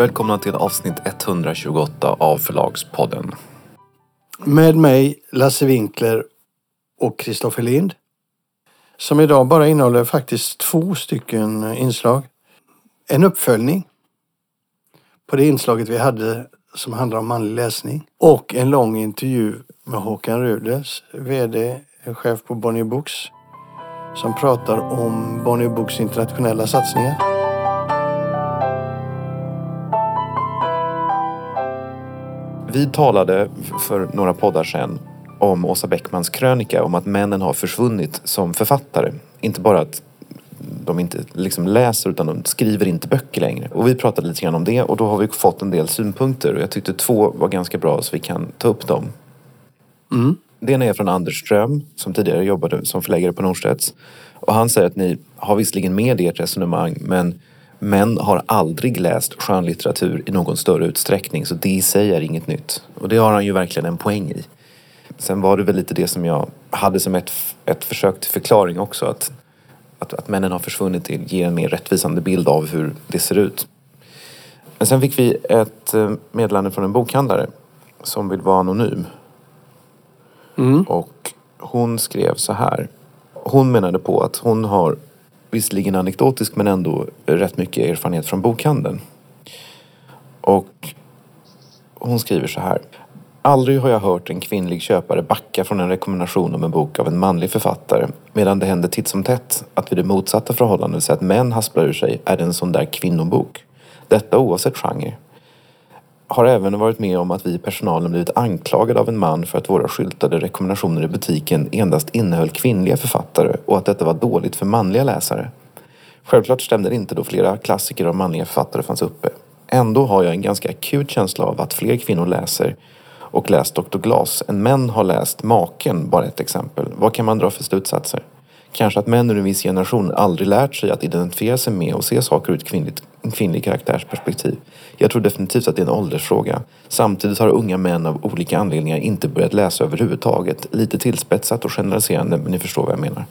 Välkomna till avsnitt 128 av Förlagspodden. Med mig Lasse Winkler och Kristoffer Lind. Som idag bara innehåller faktiskt två stycken inslag. En uppföljning på det inslaget vi hade som handlar om manlig läsning. Och en lång intervju med Håkan Rudels, VD, chef på Bonnier Books. Som pratar om Bonnier Books internationella satsningar. Vi talade för några poddar sedan om Åsa Bäckmans krönika om att männen har försvunnit som författare. Inte bara att de inte liksom läser utan de skriver inte böcker längre. Och vi pratade lite grann om det och då har vi fått en del synpunkter och jag tyckte två var ganska bra så vi kan ta upp dem. Mm. Det ena är från Anders Ström som tidigare jobbade som förläggare på Norstedts. Och han säger att ni har visserligen med i ert resonemang men Män har aldrig läst skönlitteratur i någon större utsträckning så det i sig är inget nytt. Och det har han ju verkligen en poäng i. Sen var det väl lite det som jag hade som ett, ett försök till förklaring också. Att, att, att männen har försvunnit till ger en mer rättvisande bild av hur det ser ut. Men sen fick vi ett eh, meddelande från en bokhandlare som vill vara anonym. Mm. Och hon skrev så här. Hon menade på att hon har visserligen anekdotisk men ändå rätt mycket erfarenhet från bokhandeln. Och hon skriver så här. Aldrig har jag hört en kvinnlig köpare backa från en rekommendation om en bok av en manlig författare medan det händer titt som tätt att vid det motsatta förhållandet, vill säga att män hasplar ur sig, är det en sån där kvinnobok. Detta oavsett genre har även varit med om att vi i personalen blivit anklagade av en man för att våra skyltade rekommendationer i butiken endast innehöll kvinnliga författare och att detta var dåligt för manliga läsare. Självklart stämde det inte då flera klassiker av manliga författare fanns uppe. Ändå har jag en ganska akut känsla av att fler kvinnor läser och läst Dr. Glas än män har läst Maken, bara ett exempel. Vad kan man dra för slutsatser? Kanske att män ur en viss generation aldrig lärt sig att identifiera sig med och se saker ur ett kvinnligt, kvinnlig karaktärsperspektiv. Jag tror definitivt att det är en åldersfråga. Samtidigt har unga män av olika anledningar inte börjat läsa överhuvudtaget. Lite tillspetsat och generaliserande, men ni förstår vad jag menar.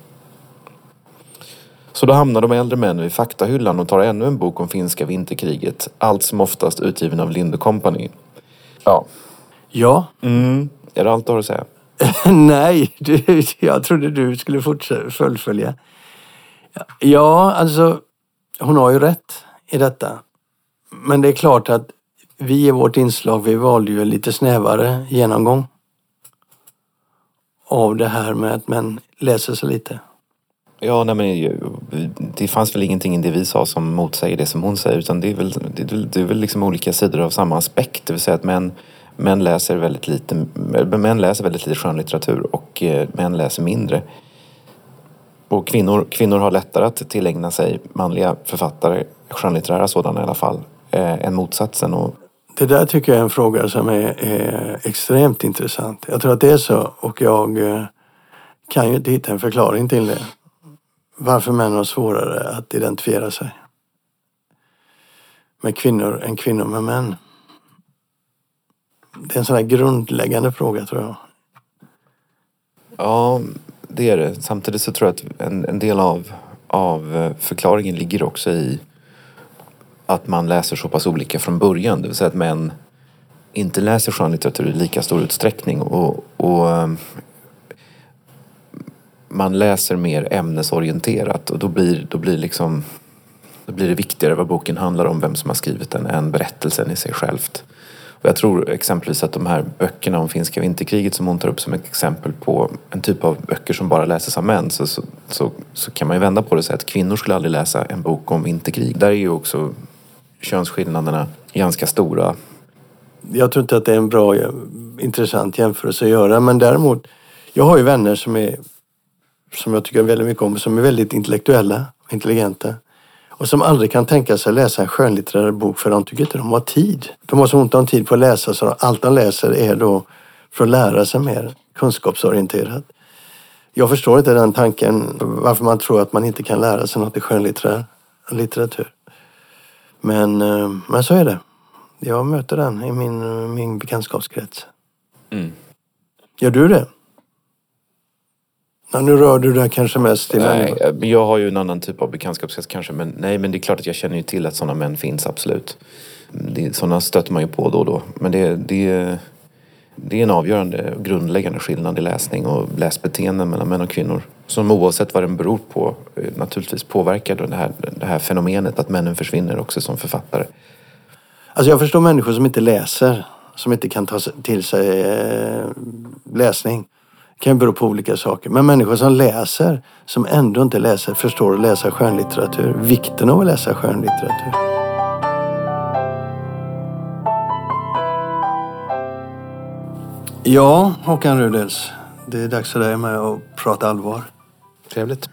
Så då hamnar de äldre männen vid faktahyllan och tar ännu en bok om finska vinterkriget. Allt som oftast utgiven av Linde Company. Ja. Ja. Mm. Är det allt du har att säga? Nej, du, jag trodde du skulle fullfölja. Ja, alltså hon har ju rätt i detta. Men det är klart att vi i vårt inslag, vi valde ju en lite snävare genomgång av det här med att män läser så lite. Ja, nej, men det fanns väl ingenting i det vi sa som motsäger det som hon säger utan det är väl, det är väl liksom olika sidor av samma aspekt. Det vill säga att män, män läser väldigt lite män läser väldigt lite skönlitteratur och eh, män läser mindre. Och kvinnor, kvinnor har lättare att tillägna sig manliga författare, skönlitterära sådana i alla fall, eh, än motsatsen. Och... Det där tycker jag är en fråga som är, är extremt intressant. Jag tror att det är så och jag eh, kan ju inte hitta en förklaring till det. Varför män har svårare att identifiera sig med kvinnor än kvinnor med män. Det är en sån här grundläggande fråga tror jag. Ja, det är det. Samtidigt så tror jag att en, en del av, av eh, förklaringen ligger också i att man läser så pass olika från början. Det vill säga att män inte läser skönlitteratur i lika stor utsträckning och, och ehm, man läser mer ämnesorienterat och då blir, då blir liksom då blir det viktigare vad boken handlar om, vem som har skrivit den, än berättelsen i sig självt. Och jag tror exempelvis att de här böckerna om finska vinterkriget som hon tar upp som ett exempel på en typ av böcker som bara läses av män så, så, så, så kan man ju vända på det och säga att kvinnor skulle aldrig läsa en bok om vinterkrig. Där är ju också könsskillnaderna ganska stora. Jag tror inte att det är en bra, eh, intressant jämförelse att göra men däremot, jag har ju vänner som är som jag tycker väldigt mycket om, som är väldigt intellektuella och intelligenta. Och som aldrig kan tänka sig läsa en skönlitterär bok för de tycker inte de har tid. De har så ont om tid på att läsa så allt de läser är då för att lära sig mer kunskapsorienterat. Jag förstår inte den tanken, varför man tror att man inte kan lära sig något i skönlitterär litteratur. Men, eh, men så är det. Jag möter den i min, min bekantskapskrets. Mm. Gör du det? Ja, nu rör du dig kanske mest till Nej, jag har ju en annan typ av bekantskapskrets kanske. Men nej, men det är klart att jag känner ju till att sådana män finns, absolut. Det, sådana stöter man ju på då och då. Men det, det, det är en avgörande och grundläggande skillnad i läsning och läsbeteenden mellan män och kvinnor. Som oavsett vad den beror på eh, naturligtvis påverkar det här, det här fenomenet att männen försvinner också som författare. Alltså jag förstår människor som inte läser, som inte kan ta till sig eh, läsning. Kan ju bero på olika saker. Men människor som läser, som ändå inte läser, förstår att läsa skönlitteratur. Vikten av att läsa skönlitteratur. Ja, Håkan Rudels. Det är dags för dig med att prata allvar. Trevligt.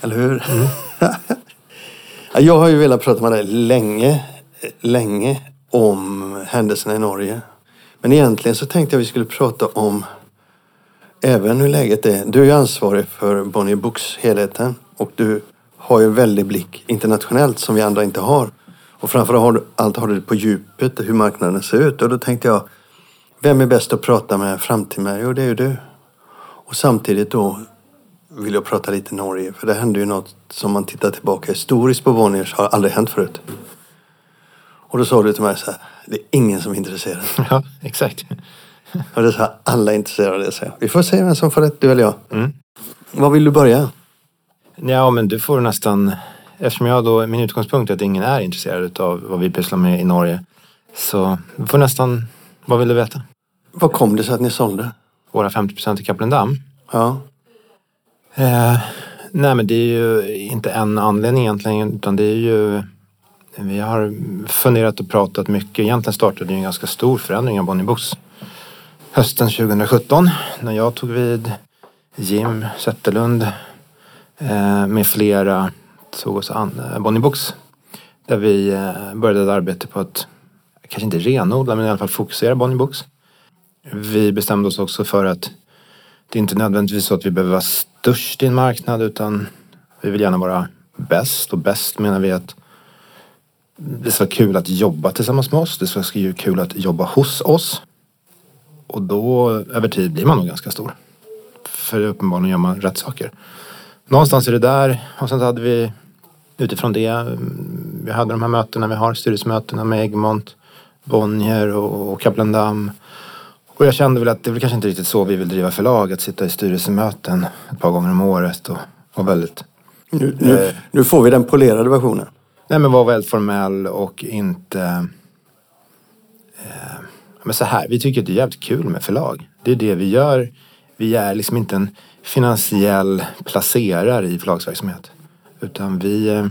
Eller hur? jag har ju velat prata med dig länge, länge om händelserna i Norge. Men egentligen så tänkte jag att vi skulle prata om även hur läget är. Du är ju ansvarig för Bonnier Books helheten och du har ju en väldig blick internationellt som vi andra inte har. Och framförallt har du det på djupet hur marknaden ser ut. Och då tänkte jag, vem är bäst att prata med fram till mig? Jo, det är ju du. Och samtidigt då vill jag prata lite Norge. För det hände ju något som man tittar tillbaka historiskt på Bonniers har aldrig hänt förut. Och då sa du till mig så här, det är ingen som är intresserad. Ja, exakt. Och det sa alla intresserade av. Så vi får se vem som får rätt, du eller jag. Mm. Var vill du börja? Ja, men du får nästan... Eftersom jag då, min utgångspunkt är att ingen är intresserad av vad vi pysslar med i Norge. Så du får nästan... Vad vill du veta? Vad kom det sig att ni sålde? Våra 50 procent i Kaplendam? Ja. Eh, nej, men det är ju inte en anledning egentligen, utan det är ju... Vi har funderat och pratat mycket. Egentligen startade en ganska stor förändring av Bonnie Books hösten 2017 när jag tog vid. Jim Zetterlund eh, med flera tog oss an eh, Bonnie Books. Där vi eh, började ett arbete på att, kanske inte renodla, men i alla fall fokusera Bonnie Books. Vi bestämde oss också för att det är inte nödvändigtvis så att vi behöver vara störst i en marknad utan vi vill gärna vara bäst och bäst menar vi att det ska vara kul att jobba tillsammans med oss. Det ska vara kul att jobba hos oss. Och då över tid blir man nog ganska stor. För uppenbarligen gör man rätt saker. Någonstans är det där och sen så hade vi utifrån det, vi hade de här mötena vi har, styrelsemötena med Egmont, Bonnier och, och Kaplan Och jag kände väl att det är väl kanske inte riktigt så vi vill driva förlag, att sitta i styrelsemöten ett par gånger om året och vara väldigt... Nu, nu, eh, nu får vi den polerade versionen. Nej men vara väldigt formell och inte... Eh, men så här, vi tycker att det är jävligt kul med förlag. Det är det vi gör. Vi är liksom inte en finansiell placerare i förlagsverksamhet. Utan vi, eh,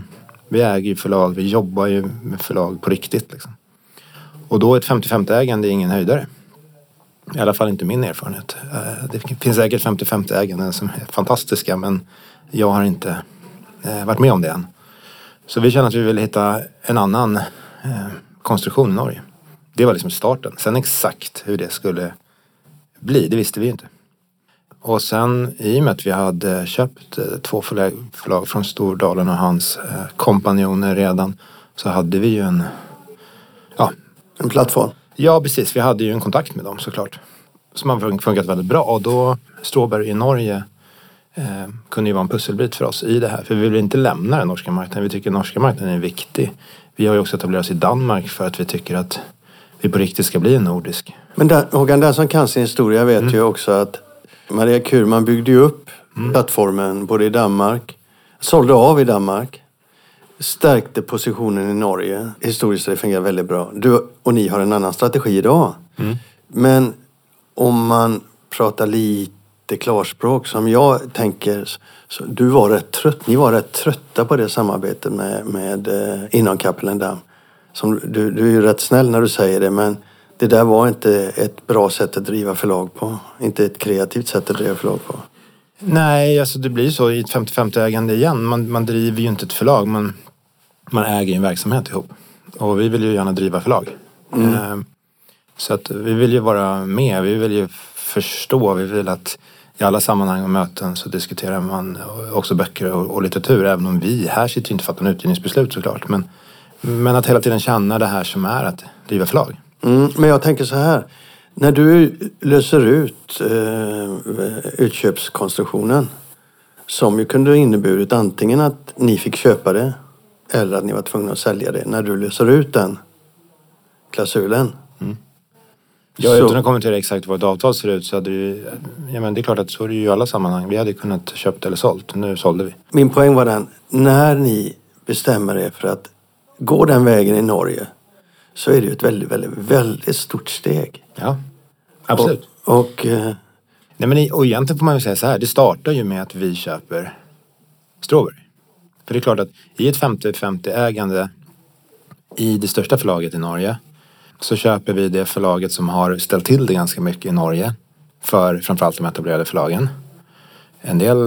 vi äger ju förlag, vi jobbar ju med förlag på riktigt. Liksom. Och då ett 50-50 ägande är ingen höjdare. I alla fall inte min erfarenhet. Eh, det finns säkert 50-50 äganden som är fantastiska men jag har inte eh, varit med om det än. Så vi känner att vi vill hitta en annan konstruktion i Norge. Det var liksom starten. Sen exakt hur det skulle bli, det visste vi inte. Och sen i och med att vi hade köpt eh, två förlag, förlag från Stordalen och hans eh, kompanjoner redan så hade vi ju en... Ja. En plattform? Ja, precis. Vi hade ju en kontakt med dem såklart. Som har funkat väldigt bra. Och då, Stråberg i Norge eh, kunde ju vara en pusselbit för oss i det här. För vi vill inte lämna den norska marknaden. Vi tycker norska marknaden är viktig. Vi har ju också etablerat oss i Danmark för att vi tycker att vi på riktigt ska bli en nordisk. Men där, Håkan, den som kan sin historia vet mm. ju också att Maria Kurman byggde ju upp mm. plattformen både i Danmark, sålde av i Danmark, stärkte positionen i Norge. Historiskt har det fungerat väldigt bra. Du och ni har en annan strategi idag. Mm. Men om man pratar lite klarspråk som jag tänker. Så du var rätt trött, ni var rätt trötta på det samarbetet med, med, eh, inom Kapellendam som, du, du är ju rätt snäll när du säger det men det där var inte ett bra sätt att driva förlag på. Inte ett kreativt sätt att driva förlag på. Nej, alltså det blir så i ett 50-50 ägande igen. Man, man driver ju inte ett förlag, man, man äger en verksamhet ihop. Och vi vill ju gärna driva förlag. Mm. Ehm, så att vi vill ju vara med, vi vill ju förstå, vi vill att i alla sammanhang och möten så diskuterar man också böcker och, och litteratur. Även om vi här sitter inte och fattar utgivningsbeslut såklart. Men men att hela tiden känna det här som är att driva förlag. Mm, men jag tänker så här. När du löser ut eh, utköpskonstruktionen som ju kunde inneburit antingen att ni fick köpa det eller att ni var tvungna att sälja det. När du löser ut den klausulen. Ja, Så- utan att kommentera exakt vad ett avtal ser ut så hade ju, ja men det är klart att så är det ju i alla sammanhang. Vi hade kunnat köpt eller sålt. Nu sålde vi. Min poäng var den, när ni bestämmer er för att gå den vägen i Norge så är det ju ett väldigt, väldigt, väldigt stort steg. Ja, absolut. Och, och eh, Nej, men och egentligen får man ju säga så här. Det startar ju med att vi köper Strawberry. För det är klart att i ett 50-50 ägande i det största förlaget i Norge så köper vi det förlaget som har ställt till det ganska mycket i Norge för framförallt de etablerade förlagen. En del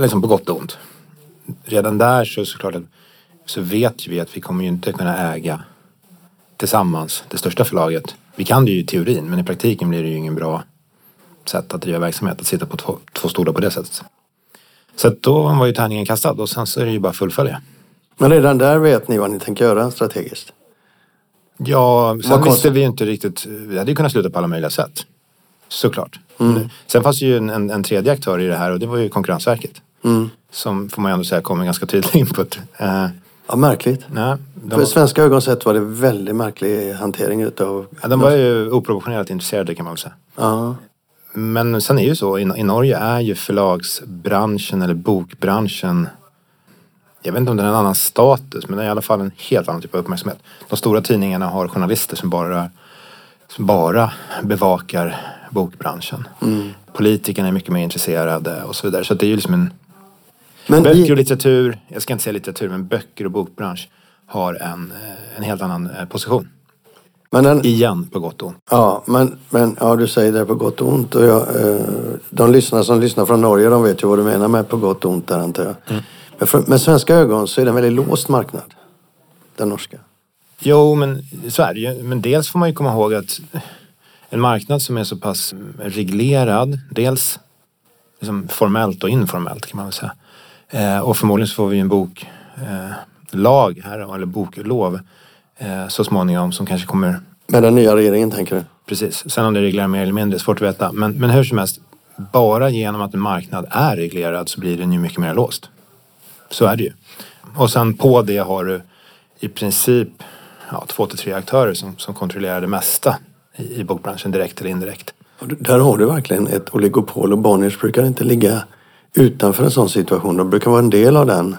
liksom på gott och ont. Redan där så såklart att så vet vi att vi kommer ju inte kunna äga tillsammans det största förlaget. Vi kan det ju i teorin men i praktiken blir det ju ingen bra sätt att driva verksamhet, att sitta på två, två stolar på det sättet. Så då var ju tärningen kastad och sen så är det ju bara att fullfölja. Men redan där vet ni vad ni tänker göra strategiskt. Ja, sen Vad visste vi ju inte riktigt, vi hade ju kunnat sluta på alla möjliga sätt. Såklart. Sen fanns ju en, en, en tredje aktör i det här och det var ju Konkurrensverket. Som får man ju ändå säga kom med ganska tydlig input. Uh, Ja, märkligt. nej, För svenska ögon sett var det väldigt märklig hantering utav... ja, de var ju oproportionerligt intresserade kan man väl säga. Ja. Men sen är det ju så, i, Norge är ju förlagsbranschen eller bokbranschen jag vet inte om den har en annan status men det är i alla fall en helt annan typ av uppmärksamhet. De stora tidningarna har journalister som bara, som bara bevakar bokbranschen. Politikerna är mycket mer intresserade och så vidare. Så det är ju liksom en Men böcker och litteratur, jag ska inte säga litteratur men böcker och bokbransch har en, eh, en helt annan eh, position. men den, Igen på gott och ont. ja, men, men ja, du säger det på gott och ont. Och jag, eh, de lyssnare som lyssnar från Norge de vet ju vad du menar med på gott och ont där antar jag. Men för, med svenska ögon så är det en väldigt låst marknad. Den norska. Jo, men så är det ju. Men dels får man ju komma ihåg att en marknad som är så pass reglerad, dels liksom formellt och informellt kan man väl säga. Eh, och förmodligen så får vi en bok, eh, här, eller boklov eh, så småningom som kanske kommer Med den nya regeringen tänker du? Precis. Sen om det reglerar mer eller mindre svårt att veta. Men, men hur som helst, bara genom att en marknad är reglerad så blir den ju mycket mer låst. Så är det ju. Och sen på det har du i princip ja, två till tre aktörer som, som kontrollerar det mesta i, i bokbranschen direkt eller indirekt. Där har du verkligen ett oligopol och Bonniers brukar inte ligga utanför en sån situation. De brukar vara en del av den.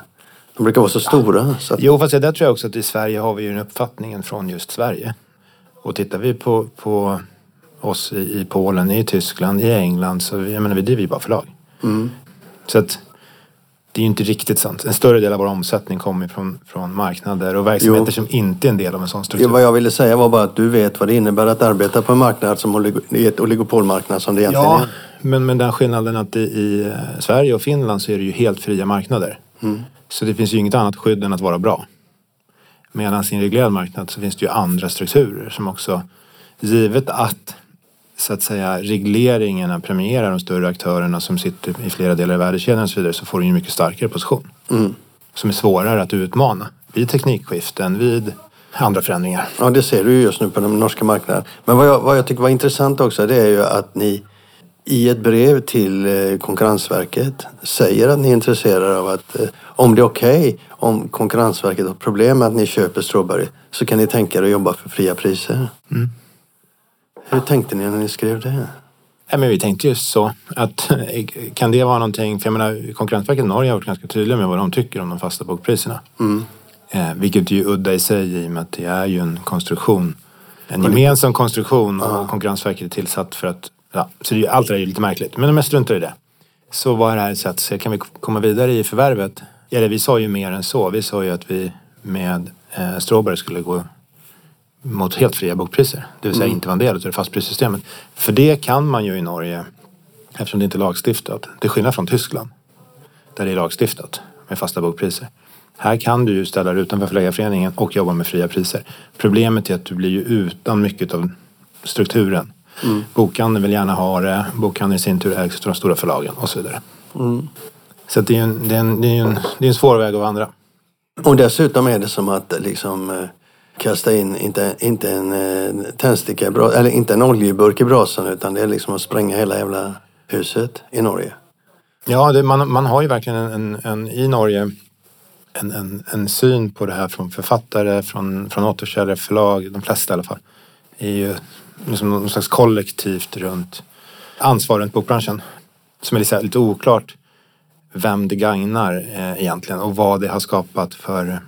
De brukar vara så stora. Så att, Jo, fast det där tror jag också att i Sverige har vi ju den uppfattningen från just Sverige. Och tittar vi på, på oss i, i Polen, i Tyskland, i England så jag menar, vi driver ju bara förlag. Så att det är ju inte riktigt sant. En större del av vår omsättning kommer från, från marknader och verksamheter Jo. som inte är en del av en sån struktur. vad jag ville säga var bara att du vet vad det innebär att arbeta på en marknad som oligo, i ett oligopolmarknad som det egentligen Ja, är. Men, men den skillnaden att i, i eh, Sverige och Finland så är det ju helt fria marknader. Så det finns ju inget annat skydd än att vara bra. Medan i en reglerad marknad så finns det ju andra strukturer som också, givet att så att säga regleringarna premierar de större aktörerna som sitter i flera delar av värdekedjan och så vidare så får du ju en mycket starkare position. Som är svårare att utmana vid teknikskiften, vid andra förändringar. Ja, det ser du ju just nu på den norska marknaden. Men vad jag, vad jag tycker var intressant också det är ju att ni i ett brev till eh, Konkurrensverket säger att ni är intresserade av att eh, om det är okej om Konkurrensverket har problem med att ni köper Strawberry så kan ni tänka er att jobba för fria priser. Hur tänkte ni när ni skrev det? Nej, men vi tänkte ju så att eh, kan det vara någonting, för jag menar Konkurrensverket i Norge har varit ganska tydliga med vad de tycker om de fasta bokpriserna. Eh, vilket är ju udda i sig i och med att det är ju en konstruktion, en gemensam konstruktion och Konkurrensverket är tillsatt för att, ja, så det allt det där är ju lite märkligt. Men de mest struntar i det. Så var det här ett sätt, så kan vi komma vidare i förvärvet? Eller vi sa ju mer än så. Vi sa ju att vi med eh, Strawberry skulle gå mot helt fria bokpriser. Det vill säga inte vara en del av det fastprissystemet. För det kan man ju i Norge eftersom det inte är lagstiftat. Till skillnad från Tyskland där det är lagstiftat med fasta bokpriser. Här kan du ju ställa dig utanför förläggarföreningen och jobba med fria priser. Problemet är att du blir ju utan mycket av strukturen. Bokhandeln vill gärna ha det, bokhandeln i sin tur ägs av de stora förlagen och så vidare. Så att det är en, det är en, det är en, det är en svår väg att vandra. Och dessutom är det som att eh, liksom eh, kasta in, inte, inte en eh, tändsticka, eller inte en oljeburk i brasan utan det är liksom att spränga hela jävla huset i Norge. Ja, det, man, man har ju verkligen en, en, en, i Norge en, en, en syn på det här från författare, från, från återförsäljare, förlag, de flesta i alla fall. är ju liksom någon slags kollektivt runt ansvar runt bokbranschen. Som är lite, oklart vem det gagnar eh, egentligen och vad det har skapat för,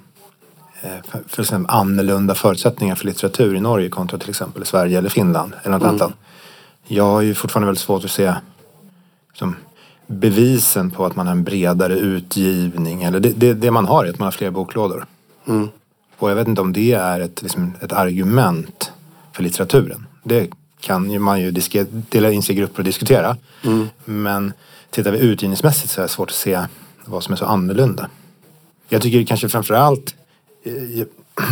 eh, för, för exempel, annorlunda förutsättningar för litteratur i Norge kontra till exempel Sverige eller Finland eller något mm. annat. Jag har ju fortfarande väldigt svårt att se som, bevisen på att man har en bredare utgivning. Eller det, det, det man har är att man har fler boklådor. Mm. Och jag vet inte om det är ett, liksom, ett argument för litteraturen. Det kan man ju dela in sig i grupper och diskutera. Mm. Men tittar vi utgivningsmässigt så är det svårt att se vad som är så annorlunda. Jag tycker kanske framförallt, eh,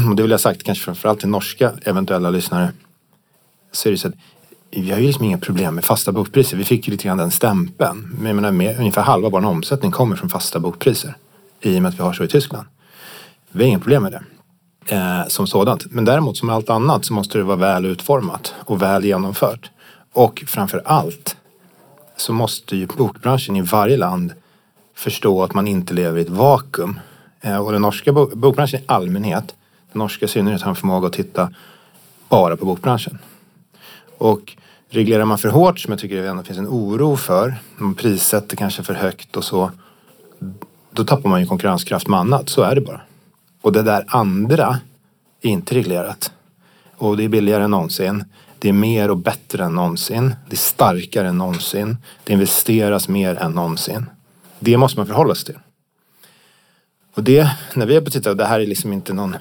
och det vill jag sagt, kanske framförallt till norska eventuella lyssnare. Så är det så att vi har ju liksom inga problem med fasta bokpriser. Vi fick ju lite grann den stämpeln. Men jag menar, med, ungefär halva vår omsättning kommer från fasta bokpriser. I och med att vi har så i Tyskland. Vi har inga problem med det. Eh, som sådant. Men däremot som allt annat så måste det vara väl utformat och väl genomfört. Och framför allt så måste ju bokbranschen i varje land förstå att man inte lever i ett vakuum. Eh, och den norska bokbranschen i allmänhet, den norska i synnerhet har en förmåga att titta bara på bokbranschen. Och reglerar man för hårt, som jag tycker det ändå finns en oro för, man prissätter kanske för högt och så, då tappar man ju konkurrenskraft med annat. Så är det bara. Och det där andra är inte reglerat. Och det är billigare än någonsin. Det är mer och bättre än någonsin. Det är starkare än någonsin. Det investeras mer än någonsin. Det måste man förhålla sig till. Och det, när vi har på titta, det här är liksom inte någon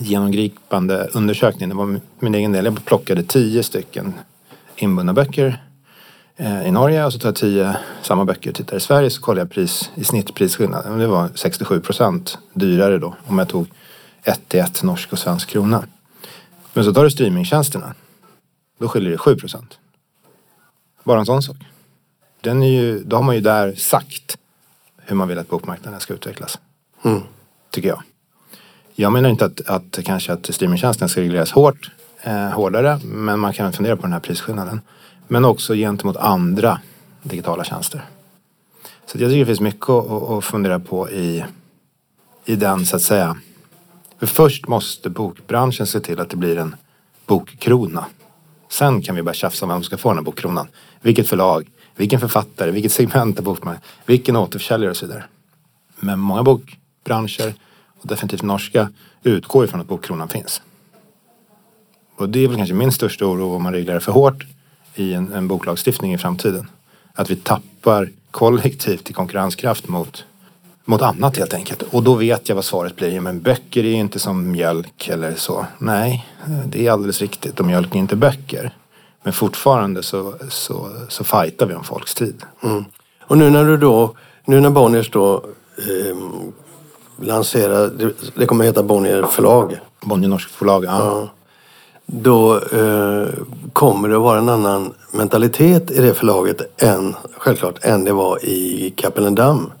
genomgripande undersökning. Det var min egen del. Jag plockade tio stycken inbundna böcker i Norge och så tar jag tio samma böcker och tittar i Sverige så kollar jag pris, i snittprisskillnaden. Det var 67 procent dyrare då om jag tog ett till ett norsk och svensk krona. Men så tar du streamingtjänsterna. Då skiljer det 7 procent. Bara en sån sak. Den är ju, då har man ju där sagt hur man vill att bokmarknaden ska utvecklas. Mm. Tycker jag. Jag menar inte att, att kanske att streamingtjänsten ska regleras hårt, eh, hårdare, men man kan fundera på den här prisskillnaden. Men också gentemot andra digitala tjänster. Så jag tycker det finns mycket att, fundera på i, i den så att säga. För först måste bokbranschen se till att det blir en bokkrona. Sen kan vi börja tjafsa om vem som ska få den här bokkronan. Vilket förlag, vilken författare, vilket segment av bokmarknaden, vilken återförsäljare och så vidare. Men många bokbranscher och definitivt norska, utgår ifrån att bokkronan finns. Och det är väl kanske min största oro om man reglerar för hårt i en, en boklagstiftning i framtiden. Att vi tappar kollektivt i konkurrenskraft mot, mot annat helt enkelt. Och då vet jag vad svaret blir. Men böcker är inte som mjölk eller så. Nej, det är alldeles riktigt. Och mjölk är inte böcker. Men fortfarande så, så, så fightar vi om folks tid. Mm. Och nu när du då, nu när Bonniers då eh, lansera, det kommer att heta Bonnier förlag. Bonnier Norsk förlag, ja. ja. Då eh, kommer det att vara en annan mentalitet i det förlaget än, självklart, än det var i Kapellendam.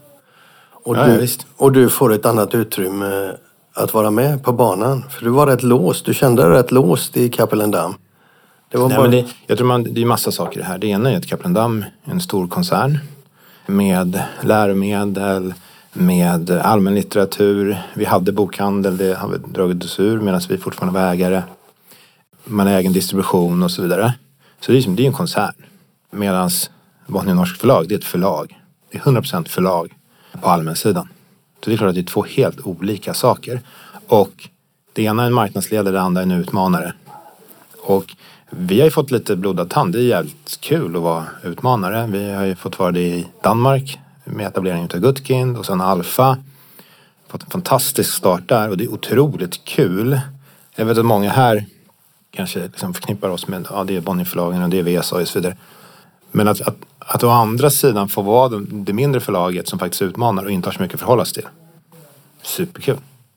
Och, ja, du, och du får ett annat utrymme att vara med på banan. För du var rätt låst, du kände dig rätt låst i Kapellendam. Det var Nej, bara... men det, jag tror man, det är massa saker i det här. Det ena är att Kapellendam är en stor koncern med läromedel, med allmänlitteratur. Vi hade bokhandel, det har vi dragit oss ur medan vi fortfarande var ägare. Man har egen distribution och så vidare. Så det är, det är en koncern. Medan Bonnier Norsk förlag, det är ett förlag. Det är 100% förlag på allmänsidan. Så det är klart att det är två helt olika saker. Och det ena är en marknadsledare, det andra är en utmanare. Och vi har ju fått lite blodad tand. Det är jävligt kul att vara utmanare. Vi har ju fått vara det i Danmark med etableringen av Gutkind och sen Alfa. Fått en fantastisk start där och det är otroligt kul. Jag vet att många här kanske liksom förknippar oss med ja, det är Bonnierförlagen och det är VSA och så vidare. Men att, att, att å andra sidan få vara det mindre förlaget som faktiskt utmanar och inte har så mycket att förhålla sig till. Superkul.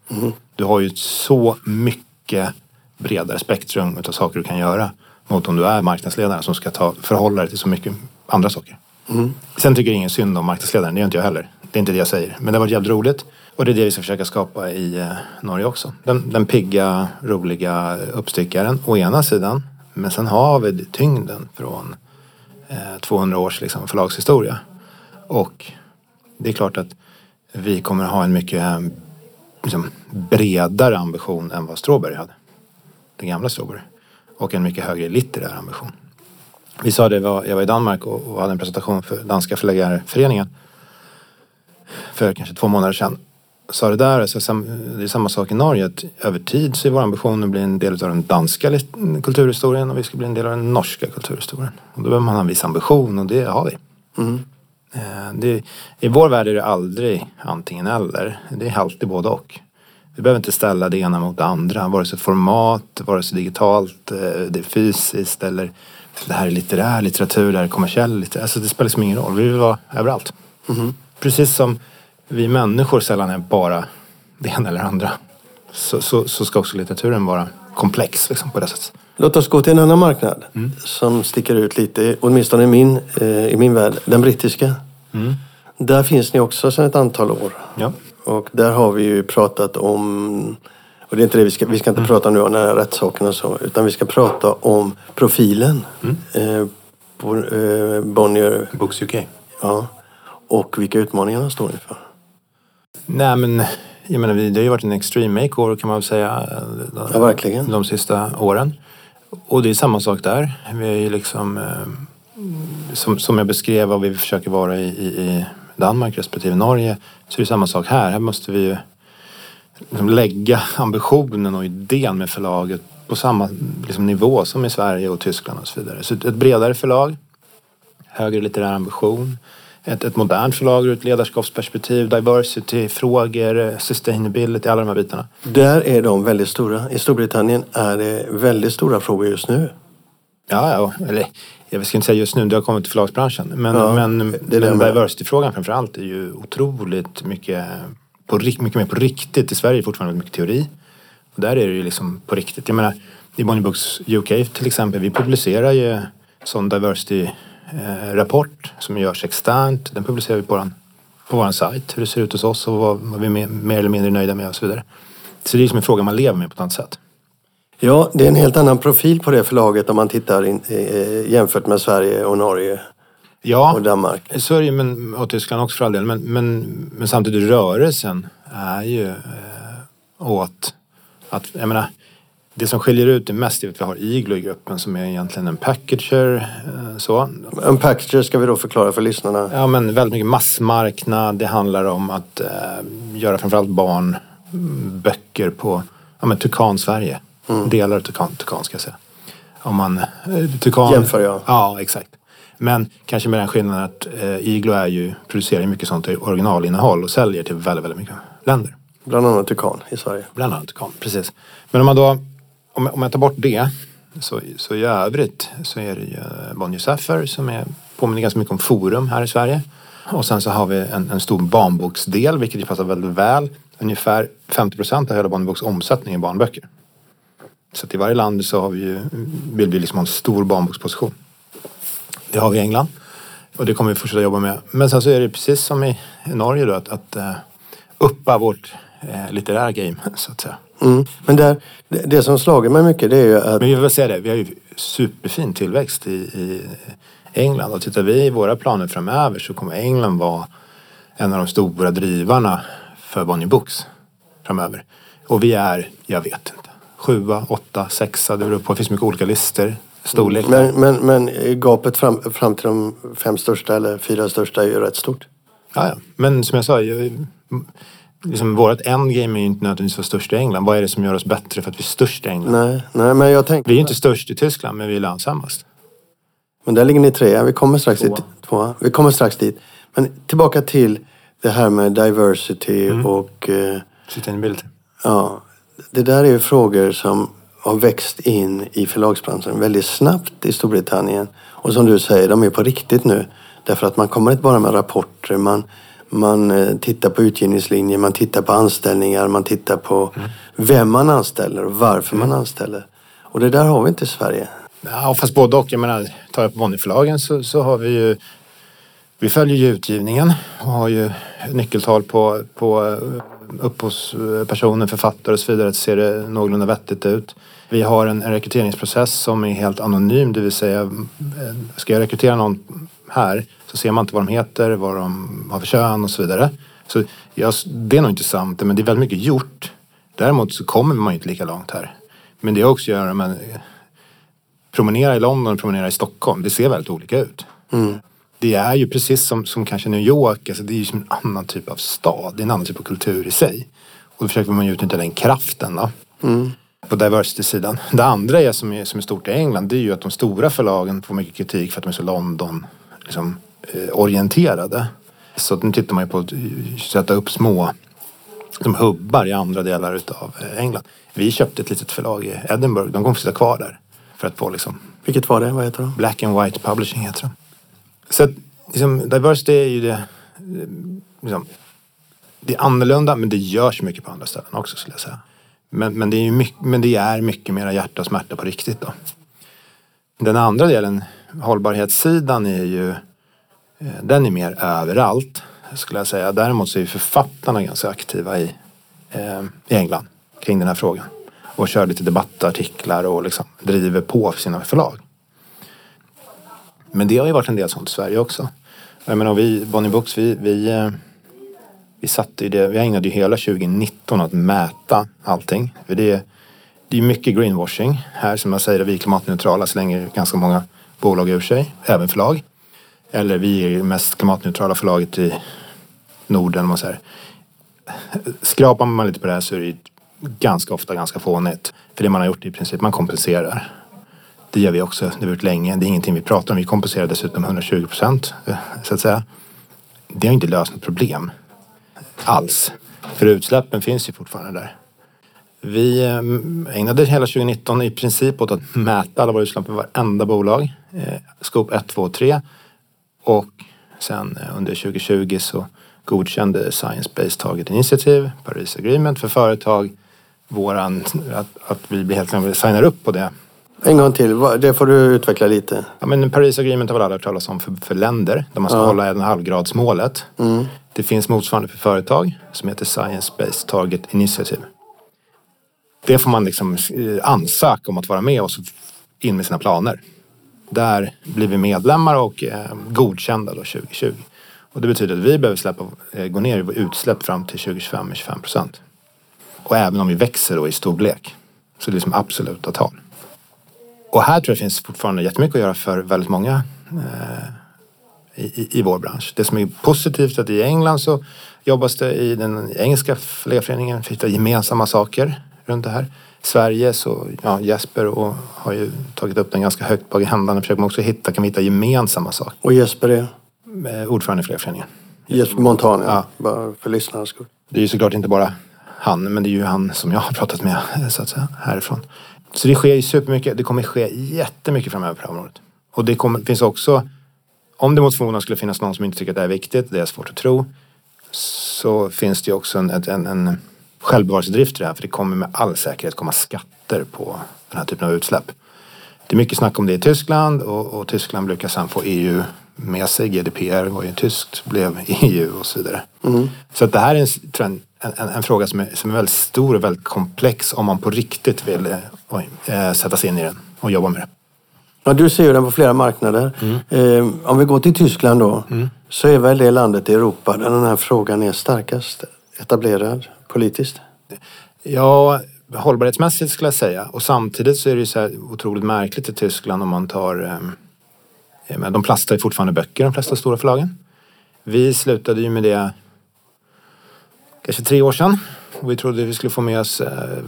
Mm. Du har ju så mycket bredare spektrum av saker du kan göra mot om du är marknadsledare som ska ta, förhålla dig till så mycket andra saker. Mm. Sen tycker jag ingen synd om marknadsledaren, det gör inte jag heller. Det är inte det jag säger. Men det har varit jävligt roligt. Och det är det vi ska försöka skapa i eh, Norge också. Den, den pigga, roliga uppstickaren å ena sidan. Men sen har vi tyngden från eh, 200 års liksom, förlagshistoria. Och det är klart att vi kommer ha en mycket eh, liksom, bredare ambition än vad Stråberg hade. Den gamla Stråberg. Och en mycket högre litterär ambition. Vi sa det, jag var i Danmark och hade en presentation för Danska förläggarföreningen för kanske två månader sedan. Sa det där, så det är samma sak i Norge. Att över tid så är vår ambition att bli en del av den danska kulturhistorien och vi ska bli en del av den norska kulturhistorien. Och då behöver man ha en viss ambition och det har vi. Mm. Det, I vår värld är det aldrig antingen eller. Det är alltid både och. Vi behöver inte ställa det ena mot det andra. Vare sig format, vare sig digitalt, eh, det är fysiskt eller det här är litterär litteratur, det här är kommersiell litteratur. Alltså det spelar liksom ingen roll. Vi vill vara överallt. Mm. Precis som vi människor sällan är bara det ena eller andra. Så, så, så ska också litteraturen vara komplex liksom, på det sättet. Låt oss gå till en annan marknad mm. som sticker ut lite, åtminstone i min, eh, i min värld, den brittiska. Mm. Där finns ni också sedan ett antal år. Ja. Och där har vi ju pratat om, och det är inte det vi ska, vi ska inte mm. prata nu om den här rättssaken och så, utan vi ska prata om profilen mm. eh, på eh, Bonnier. Books UK. Ja. Och vilka utmaningar står inför. Nej men, jag menar det har ju varit en extreme makeover kan man väl säga. Ja, verkligen. De sista åren. Och det är samma sak där. Vi är ju liksom, eh, som, som jag beskrev vad vi försöker vara i, i Danmark respektive Norge, så är det samma sak här. Här måste vi ju liksom lägga ambitionen och idén med förlaget på samma liksom, nivå som i Sverige och Tyskland och så vidare. Så ett bredare förlag, högre litterär ambition, ett, ett modernt förlag ur ett ledarskapsperspektiv, diversity-frågor, sustainability, alla de här bitarna. Där är de väldigt stora. I Storbritannien är det väldigt stora frågor just nu. Ja, ja. Eller, jag ska inte säga just nu, det har kommit till förlagsbranschen. Men, ja, men, men diversity-frågan framförallt är ju otroligt mycket, på, mycket mer på riktigt. I Sverige är fortfarande mycket teori. Och där är det ju liksom på riktigt. Jag menar, i Bonnie Books UK till exempel, vi publicerar ju sån diversity Eh, rapport som görs externt. Den publicerar vi på vår, på vår sajt, hur det ser ut hos oss och vad, vad vi är mer, eller mindre nöjda med och så vidare. Så det är som en fråga man lever med på ett annat sätt. Ja, det är en helt annan profil på det förlaget om man tittar in, eh, jämfört med Sverige och Norge. Ja, och Danmark. är det men, och Tyskland också för all del. Men, men, men samtidigt rörelsen är ju eh, åt att, jag menar, det som skiljer ut det mest är att vi har Iglo i gruppen som är egentligen en packager. Eh, så. En packager ska vi då förklara för lyssnarna. Ja men väldigt mycket massmarknad. Det handlar om att eh, göra framförallt barnböcker på ja, men Tukan Sverige. Mm. Delar av Tukan, Tukan ska jag säga. Om man, eh, Tukan, Jämför jag. Ja exakt. Men kanske med den skillnaden att eh, Iglo är ju, producerar mycket sånt originalinnehåll och säljer till väldigt, väldigt mycket länder. Bland annat Tukan i Sverige. Bland annat Tukan, precis. Men om man då om, om jag tar bort det så, så i övrigt så är det ju Bonnier Saffer som är, påminner ganska mycket om Forum här i Sverige. Och sen så har vi en, en stor barnboksdel vilket ju passar väldigt väl. Ungefär 50 procent av hela Bonnierboks omsättning är barnböcker. Så att i varje land så har vi ju, vill vi liksom ha en stor barnboksposition. Det har vi i England. Och det kommer vi fortsätta jobba med. Men sen så är det precis som i, i Norge då att, att eh, uppa vårt eh, litterära game så att säga. Mm. Men där, det, det som slagit mig mycket det är ju att... Men vi får säga det, vi har ju superfin tillväxt i, i England och tittar vi i våra planer framöver så kommer England vara en av de stora drivarna för Bonnier Books framöver. Och vi är, jag vet inte, sjua, åtta, sexa, det beror på, det finns mycket olika listor. Storlek. Men, men, men gapet fram, fram till de fem största eller fyra största är ju rätt stort. Ja, ja. men som jag sa, liksom, vårt endgame är ju inte nödvändigtvis att vara störst i England. Vad är det som gör oss bättre för att vi är störst i England? Nej, nej men jag tänkte... Vi är ju inte störst i Tyskland, men vi är lönsammast. Men där ligger ni trea. Vi kommer strax dit. Tvåa. Vi kommer strax dit. Men tillbaka till det här med diversity mm. och... Eh, Sustainability. Ja. Det där är ju frågor som har växt in i förlagsbranschen väldigt snabbt i Storbritannien. Och som du säger, de är på riktigt nu. Därför att man kommer inte bara med rapporter. Man, man eh, tittar på utgivningslinjer, man tittar på anställningar, man tittar på mm. vem man anställer och varför mm. man anställer. Och det där har vi inte i Sverige. Ja, fast både och. Jag menar, tar jag på Bonnierförlagen så, så har vi ju vi följer ju utgivningen och har ju nyckeltal på, på eh, upphovspersoner, eh, författare och så vidare. Ser det någorlunda vettigt ut. Vi har en, en rekryteringsprocess som är helt anonym, det vill säga ska jag rekrytera någon här så ser man inte vad de heter, vad de har för kön och så vidare. Så jag, det är nog inte sant, men det är väldigt mycket gjort. Däremot så kommer man ju inte lika långt här. Men det har också att göra med promenera i London och promenera i Stockholm. Det ser väldigt olika ut. Det är ju precis som, som kanske New York, alltså det är ju som en annan typ av stad. Det är en annan typ av kultur i sig. Och då försöker man ju utnyttja den kraften då. På diversity-sidan. Det andra är som, är som är stort i England, det är ju att de stora förlagen får mycket kritik för att de är så London liksom, eh, orienterade. Så nu tittar man ju på att eh, sätta upp små som hubbar i andra delar utav eh, England. Vi köpte ett litet förlag i Edinburgh. De kommer sitta kvar där. För att få liksom Vilket var det? Vad heter de? Black and White Publishing heter de. Så att, liksom, diversity är ju det, eh, liksom, det är annorlunda men det görs mycket på andra ställen också skulle jag säga. Men, men, det, är ju mycket, men det är mycket mera hjärta och smärta på riktigt då. Den andra delen, hållbarhetssidan, är ju eh, Eh, den är mer överallt skulle jag säga. Däremot så är ju författarna ganska aktiva i, eh, i England kring den här frågan. Och kör lite debattartiklar och liksom driver på för sina förlag. Men det har ju varit en del sånt i Sverige också. Jag menar, vi, Bonnie Books, vi, vi, eh, vi satte ju det, vi ägnade ju hela 2019 att mäta allting. För det, är- det är mycket greenwashing här som jag säger, vi är klimatneutrala slänger ganska många bolag ur sig, även förlag. Eller vi är det mest klimatneutrala förlaget i Norden. om Man säger. Skrapar man lite på det här så är det ju ganska ofta ganska fånigt. För det man har gjort är i princip, man kompenserar. Det gör vi också, det har vi gjort länge. Det är ingenting vi pratar om. Vi kompenserar dessutom 120 procent, så att säga. Det har inte löst något problem alls. För utsläppen finns ju fortfarande där. Vi eh, ägnade hela 2019 i princip åt att mäta alla våra utsläpp i varenda bolag. Eh, Scope 1, 2 och 3. Och sen eh, under 2020 så godkände Science Based Target Initiative, Paris Agreement för företag, våran, att, att vi helt enkelt signar upp på det. En gång till, det får du utveckla lite. Ja, men Paris Agreement har väl alla hört talas om för, för länder där man ska hålla en halvgradsmålet. Det finns motsvarande för företag som heter Science Based Target Initiative. Det får man liksom eh, ansöka om att vara med och så in med sina planer. Där blir vi medlemmar och eh, godkända då 2020. Och det betyder att vi behöver släppa, eh, gå ner i vår utsläpp fram till 2025 med 25 procent. Och även om vi växer då i storlek. Så det är liksom absoluta tal. Och här tror jag det finns fortfarande jättemycket att göra för väldigt många eh, i, i, vår bransch. Det som är positivt är att i England så jobbas det i den engelska förläggarföreningen för att hitta gemensamma saker runt det här. Sverige så, ja Jesper och, har ju tagit upp den ganska högt på agendan och försöker man också hitta, kan vi hitta gemensamma saker. Och Jesper är? Eh, ordförande i förläggarföreningen. Jesper Montana, Ja. bara för lyssnarnas skull. Det är ju såklart inte bara han, men det är ju han som jag har pratat med så att säga, härifrån. Så det sker ju supermycket. Det kommer ske jättemycket framöver på det här området. Och det kommer, finns också, om det mot förmodan skulle finnas någon som inte tycker att det är viktigt, det är svårt att tro, så finns det ju också en, ett- en, en självbevarelsedrift i det här. För det kommer med all säkerhet komma skatter på den här typen av utsläpp. Det är mycket snack om det i Tyskland och, och Tyskland brukar sen få EU med sig. GDPR var ju tyskt, blev EU och så vidare. Så att det här är en, en, en, en fråga som är, som är väldigt stor och väldigt komplex om man på riktigt vill eh, oj, eh, sätta sig in i den och jobba med det. Ja, du ser ju den på flera marknader. Eh, om vi går till Tyskland då, så är väl det landet i Europa där den här frågan är starkast etablerad politiskt. Ja, hållbarhetsmässigt skulle jag säga. Och samtidigt så är det ju så här otroligt märkligt i Tyskland om man tar... Eh, de plastar ju fortfarande böcker, de flesta stora förlagen. Vi slutade ju med det kanske tre år sedan. Och vi trodde vi skulle få med oss eh,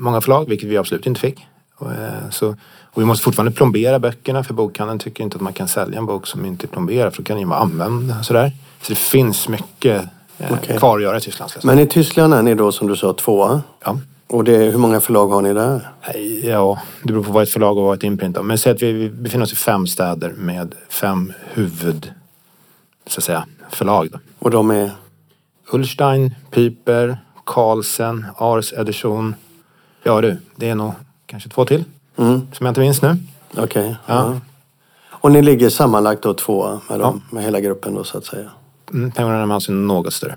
många förlag, vilket vi absolut inte fick. Och, eh, så, och vi måste fortfarande plombera böckerna för bokhandeln tycker inte att man kan sälja en bok som inte är plomberad för då kan den ju vara använd. Sådär. Så det finns mycket eh, Okej. kvar att göra i Tyskland. Men i Tyskland är ni då som du sa tvåa. Ja. Och det, hur många förlag har ni där? Ja, det beror på vad ett förlag och vad ett imprint är. Men säg att vi befinner oss i fem städer med fem huvud så att säga, förlag. Då. Och de är? Ullstein, Piper, Carlsen, Ars Edition. Ja du, det är nog kanske två till Mm, som jag inte minns nu. Okej. Ja. ja. Och ni ligger sammanlagt då tvåa med, dem, Ja. med hela gruppen då så att säga. Mm, Pengarna är något större.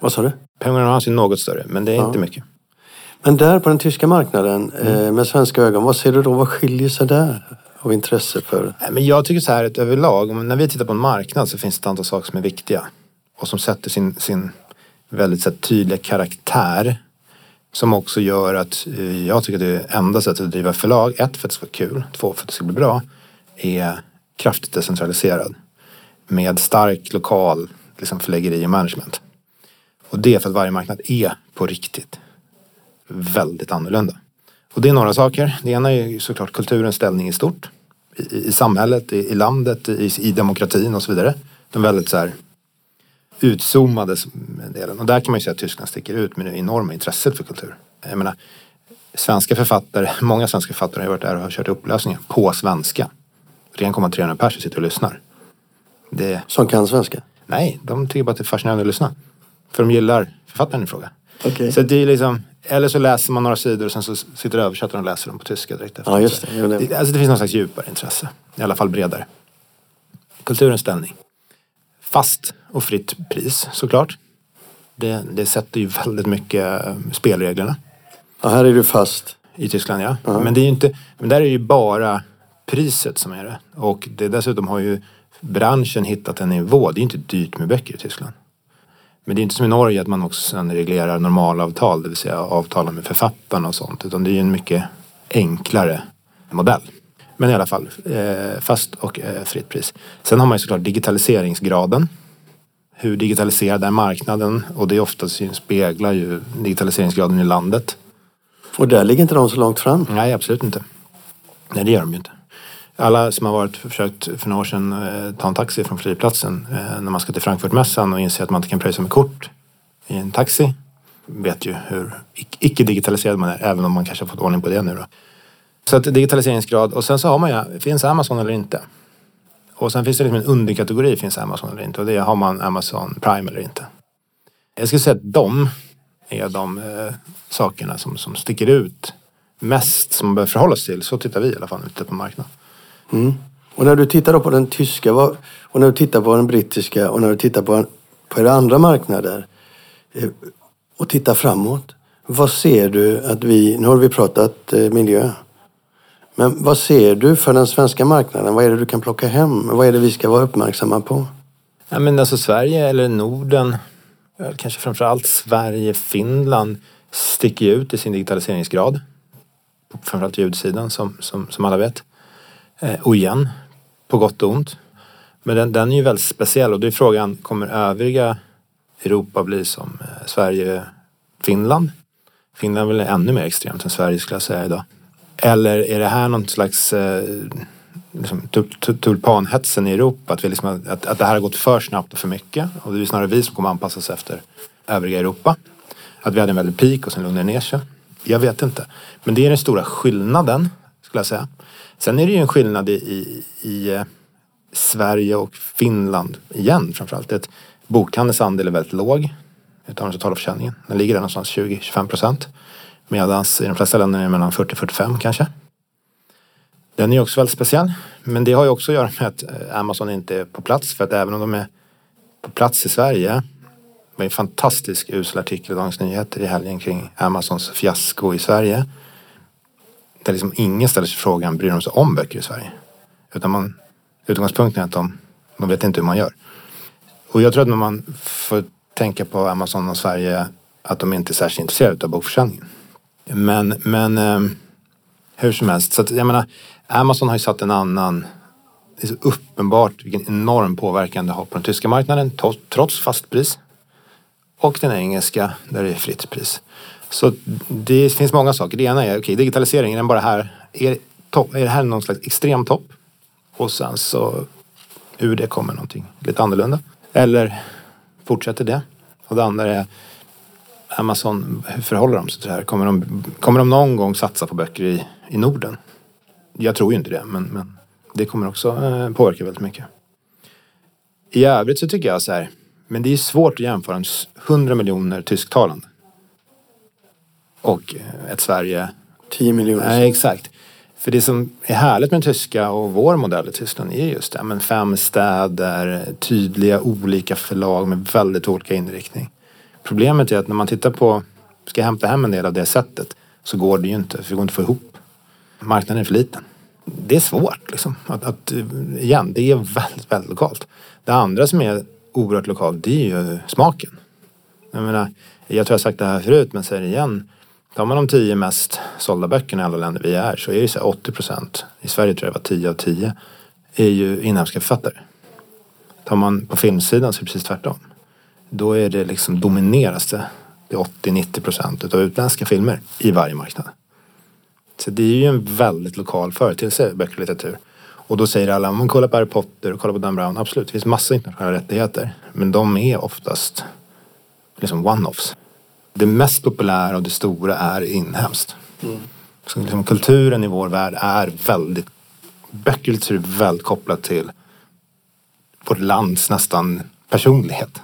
Vad sa du? Pengarna är något större, men det är inte mycket. Men där på den tyska marknaden eh, med svenska ögon, vad ser du då? Vad skiljer sig där av intresse för? Men jag tycker så här att överlag, när vi tittar på en marknad så finns det ett antal saker som är viktiga. Och som sätter sin, sin väldigt så här, tydliga karaktär. Som också gör att eh, jag tycker att det enda sättet att driva förlag, ett för att det ska vara kul, två för att det ska bli bra, är kraftigt decentraliserad. Med stark lokal liksom, förläggeri och management. Och det är för att varje marknad är på riktigt väldigt annorlunda. Och det är några saker. Det ena är ju såklart kulturens ställning i stort. I, i samhället, i, i landet, i, i demokratin och så vidare. De väldigt så här utzoomade delen. Och där kan man ju säga att Tyskland sticker ut med det enorma intresset för kultur. Jag menar, svenska författare, många svenska författare har varit där och har kört upplösningar på svenska. 1,300 personer sitter och lyssnar. Det... Som kan svenska? Nej, de tycker bara att det är fascinerande att lyssna. För de gillar författaren i fråga. Okay. Så det är liksom, eller så läser man några sidor och sen så sitter översättaren och läser dem på tyska direkt efter. Ja, just det. det. Alltså det finns någon slags djupare intresse. I alla fall bredare. Kulturens ställning. Fast och fritt pris såklart. Det, det sätter ju väldigt mycket eh, spelreglerna. Ja, här är du fast. I Tyskland ja. Uh -huh. Men det är ju inte, men där är det ju bara priset som är det. Och det, dessutom har ju branschen hittat en nivå. Det är inte dyrt med böcker i Tyskland. Men det är inte som i Norge att man också sen reglerar normalavtal, det vill säga avtala med författarna och sånt. Utan det är ju en mycket enklare modell. Men i alla fall, eh, fast och eh, fritt pris. Sen har man ju såklart digitaliseringsgraden. Hur digitaliserad är marknaden? Och det oftast speglar ju digitaliseringsgraden i landet. Och där ligger inte de så långt fram? Nej, absolut inte. Nej, det gör de ju inte. Alla som har varit försökt för några år sedan eh, ta en taxi från flygplatsen eh, när man ska till Frankfurtmässan och inser att man inte kan pröjsa med kort i en taxi vet ju hur icke digitaliserad man är även om man kanske har fått ordning på det nu då. Så att digitaliseringsgrad och sen så har man ju, finns Amazon eller inte? Och sen finns det liksom en underkategori, finns Amazon eller inte? Och det är, har man Amazon Prime eller inte? Jag skulle säga att de är de eh, sakerna som, som sticker ut mest som man behöver förhålla sig till. Så tittar vi i alla fall ute på marknaden. Mm. Och när du tittar på den tyska och när du tittar på den brittiska och när du tittar på, på era andra marknader eh, och tittar framåt. Vad ser du att vi, nu har vi pratat eh, miljö. Men vad ser du för den svenska marknaden? Vad är det du kan plocka hem? Vad är det vi ska vara uppmärksamma på? Ja, men alltså Sverige eller Norden, kanske framförallt Sverige, Finland sticker ut i sin digitaliseringsgrad. Framförallt ljudsidan som, som, som alla vet. Eh, och igen, på gott och ont. Men den, den är ju väldigt speciell och då är frågan, kommer övriga Europa bli som eh, Sverige, Finland? Finland är väl ännu mer extremt än Sverige skulle jag säga idag. Eller är det här någon slags eh, liksom, tulpanhetsen i Europa? Att, vi liksom, att, att det här har gått för snabbt och för mycket. Och det är snarare vi som kommer anpassa oss efter övriga Europa. Att vi hade en väldig peak och sen lugnade ner sig. Jag vet inte. Men det är den stora skillnaden, skulle jag säga. Sen är det ju en skillnad i, i, i eh, Sverige och Finland igen framförallt. Att bokhandelns andel är väldigt låg utav den totala försäljningen. Den ligger där någonstans 20-25 procent. Medan i de flesta länder är det mellan 40-45 kanske. Den är ju också väldigt speciell. Men det har ju också att göra med att eh, Amazon inte är på plats. För att även om de är på plats i Sverige. Det var en fantastisk usel artikel i Dagens Nyheter i helgen kring Amazons fiasko i Sverige där liksom ingen ställer sig frågan, bryr de sig om böcker i Sverige? Utan man, utgångspunkten är att de, de vet inte hur man gör. Och jag tror att när man får tänka på Amazon och Sverige att de inte är särskilt intresserade av bokförsäljningen. Men, men eh, hur som helst, så att, jag menar Amazon har ju satt en annan det är så uppenbart vilken enorm påverkan det har på den tyska marknaden trots fastpris. Och den engelska där det är fritt pris. Så det finns många saker. Det ena är, okej, okay, digitaliseringen, är den bara här? Är, topp, är det här någon slags extrem topp? Och sen så ur det kommer någonting lite annorlunda. Eller fortsätter det? Och det andra är Amazon, hur förhåller de sig till det här? Kommer de, kommer de någon gång satsa på böcker i, i Norden? Jag tror ju inte det, men, men det kommer också eh, påverka väldigt mycket. I övrigt så tycker jag så här, men det är svårt att jämföra 100 miljoner tysktalande och ett Sverige. 10 miljoner. Nej, exakt. För det som är härligt med tyska och vår modell i Tyskland är just det. Men fem städer, tydliga olika förlag med väldigt olika inriktning. Problemet är att när man tittar på, ska hämta hem en del av det sättet så går det ju inte, för det går inte att få ihop. Marknaden är för liten. Det är svårt liksom. Att, att, igen, det är väldigt, väldigt lokalt. Det andra som är oerhört lokalt, det är ju smaken. Jag menar, jag tror jag har sagt det här förut men säger det igen. Tar man de tio mest sålda böckerna i alla länder vi är så är det så här 80 procent. I Sverige tror jag det var 10 av 10. Är ju inhemska författare. Tar man på filmsidan så är det precis tvärtom. Då är det liksom domineras det. Det 80-90 procent utav utländska filmer i varje marknad. Så det är ju en väldigt lokal företeelse, böcker och litteratur. Och då säger alla, om man kollar på Harry Potter och kollar på Dan Brown, absolut, det finns massa internationella rättigheter. Men de är oftast liksom one-offs. Det mest populära och det stora är inhemskt. Mm. Så liksom, kulturen i vår värld är väldigt, böcker är väldigt kopplat till vårt lands nästan personlighet.